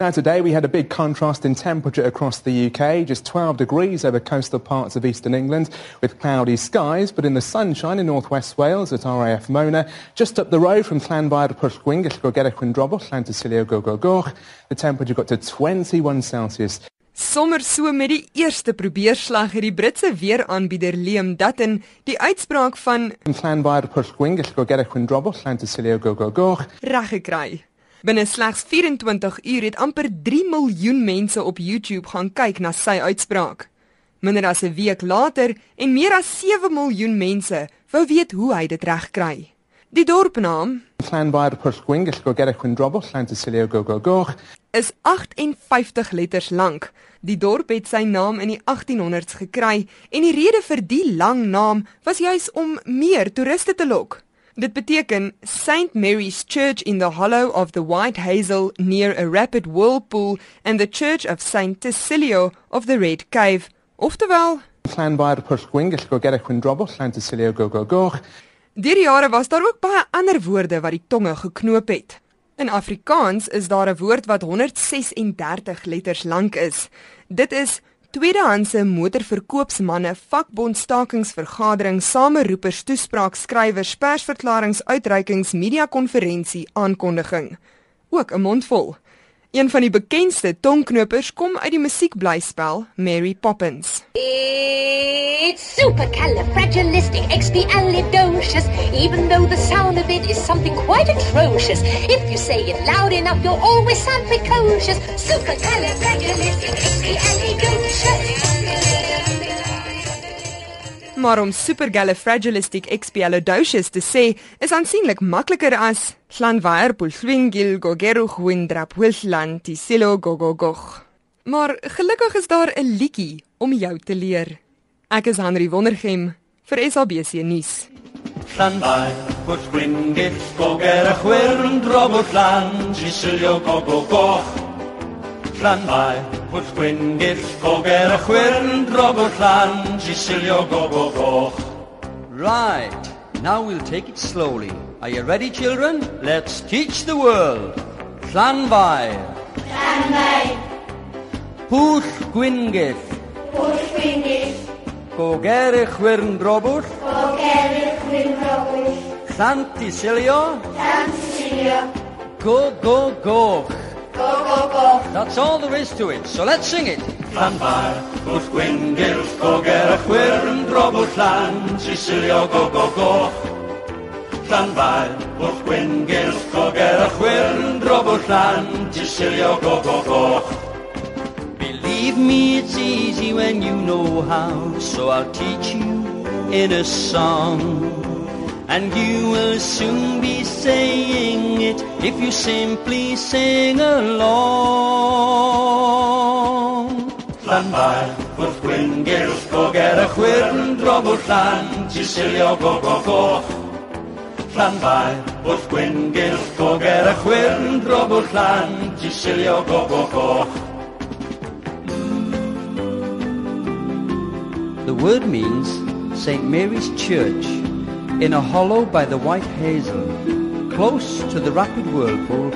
Now today we had a big contrast in temperature across the UK, just 12 degrees over coastal parts of eastern England with cloudy skies, but in the sunshine in northwest Wales at RAF Mona, just up the road from Llanfair Pwllgwyn, Gellgogera Chwindrobol, Llantysilio Gogogoch, the temperature got to 21 Celsius. Sommer so met die eerste probeerslag het die Britse weeraanbieder Liam Dutton die uitspraak van Llanfair Pwllgwyn, Gellgogera Chwindrobol, Llantysilio Gogogoch reg gekry. Binne slegs 24 uur het amper 3 miljoen mense op YouTube gaan kyk na sy uitspraak. Minder as 'n week later en meer as 7 miljoen mense wou weet hoe hy dit regkry. Die dorpnaam Llanfair Pwllgwyn, Gellgogera Chwindrobol, Llantysilio Gogogoch is 58 letters lank. Die dorp het sy naam in die 1800s gekry en die rede vir die lang naam was juis om meer toeriste te lok. Dit beteken St Mary's Church in the hollow of the White Hazel near a rapid whirlpool and the Church of St Cecilio of the Red Cave. Oftewel, Llanfair Pwllgwyn, Gellgogera Chwindrobol, Llantysilio Gogogoch deur jare was daar ook baie ander woorde wat die tonge geknoop het. In Afrikaans is daar 'n woord wat 136 letters lank is. Dit is tweedehandse motorverkoopsmanne vakbondstakingsvergadering sameroepers toespraak skrywers persverklaringe uitreikings media konferensie aankondiging. Ook 'n mondvol een van die bekendste tongknopers kom uit die musiekblyspel Mary Poppins. It's supercalifragilisticexpialidocious even though the sound of it is something quite atrocious if you say it loud enough you'll always sound precocious. Supercalifragilisticexpialidocious maar om supergalifragilisticexpialidocious te sê is aansienlik makliker as glanvaerpulswingilgogeruchwindrapwillantisilo-gogogog. Maar gelukkig is daar 'n liedjie om jou te leer. Ek is Henry Wondergem vir SABC nuus. Llanfair, bwt gwyngyll, goger a chwyrn, drobwt lan, jisilio gogo goch. Llanfair, wrth gwyngyll goger y chwyrn llan Gisilio gobo goch Right, now we'll take it slowly. Are you ready, children? Let's teach the world. Llanfair. Llanfair. Pwll gwyngyll. Pwll gwyngyll. Goger y chwyrn drobwll. Goger y chwyrn drobwll. Llant i silio. Llant i silio. Go, go, goch. Go, go, go. That's all there is to it, so let's sing it. Llanfair, wrth gwyngyll, goger y chwyrn, drobwr llan, Sicilio, go, go, go. Llanfair, wrth gwyngyll, goger y chwyrn, drobwr llan, Sicilio, go, go, go. Believe me, it's easy when you know how, so I'll teach you in a song. And you will soon be saying if you simply sing along. Llanfair, wrth gwyngyll, goger y chwyrn, drobwr llan, Sicilio, go, go, go. Llanfair, wrth gwyngyll, goger y chwyrn, drobwr llan, Sicilio, go, go, go. The word means St. Mary's Church in a hollow by the White Hazel, close to the rapid whirlpool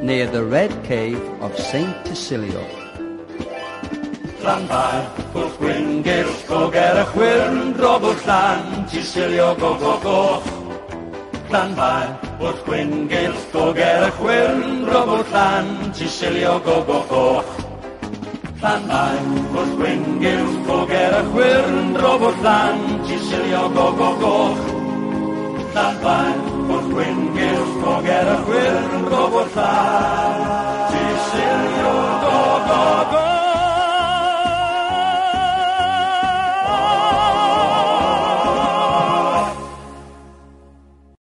near the red cave of St. Cecilio. Llanfair, wrth gwyngyll, goger y chwyrn, drobwr llan, Sicilio, go, go, go. Llanfair, wrth gwyngyll, goger y chwyrn, drobwr llan, Sicilio, go, go, go. Llanfair, wrth gwyngyll, goger y chwyrn, drobwr llan, Sicilio, go, go, go.